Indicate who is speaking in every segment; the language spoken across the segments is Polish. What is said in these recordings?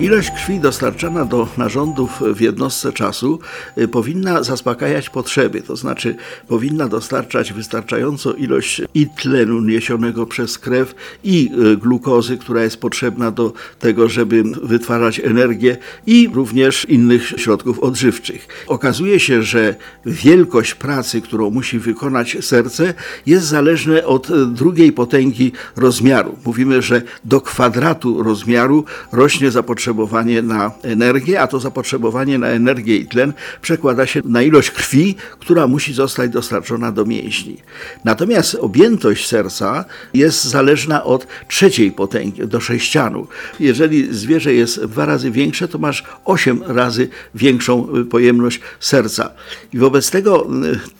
Speaker 1: Ilość krwi dostarczana do narządów w jednostce czasu y, powinna zaspokajać potrzeby, to znaczy powinna dostarczać wystarczającą ilość i tlenu niesionego przez krew i y, glukozy, która jest potrzebna do tego, żeby wytwarzać energię i również innych środków odżywczych. Okazuje się, że wielkość pracy, którą musi wykonać serce jest zależna od y, drugiej potęgi rozmiaru. Mówimy, że do kwadratu rozmiaru rośnie zapotrzebowanie zapotrzebowanie na energię, a to zapotrzebowanie na energię i tlen przekłada się na ilość krwi, która musi zostać dostarczona do mięśni. Natomiast objętość serca jest zależna od trzeciej potęgi, do sześcianu. Jeżeli zwierzę jest dwa razy większe, to masz osiem razy większą pojemność serca. I wobec tego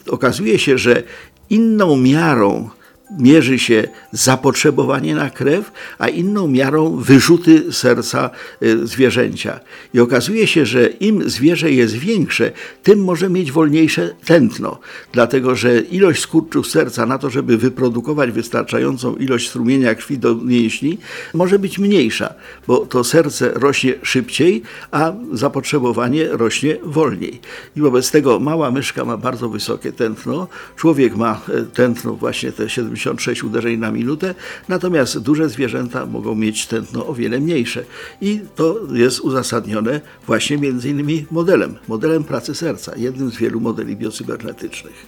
Speaker 1: y, okazuje się, że inną miarą mierzy się zapotrzebowanie na krew, a inną miarą wyrzuty serca y, zwierzęcia. I okazuje się, że im zwierzę jest większe, tym może mieć wolniejsze tętno, dlatego że ilość skurczów serca na to, żeby wyprodukować wystarczającą ilość strumienia krwi do mięśni, może być mniejsza, bo to serce rośnie szybciej, a zapotrzebowanie rośnie wolniej. I wobec tego mała myszka ma bardzo wysokie tętno, człowiek ma e, tętno właśnie te 70 76 uderzeń na minutę, natomiast duże zwierzęta mogą mieć tętno o wiele mniejsze. I to jest uzasadnione właśnie między innymi modelem, modelem pracy serca, jednym z wielu modeli biocybernetycznych.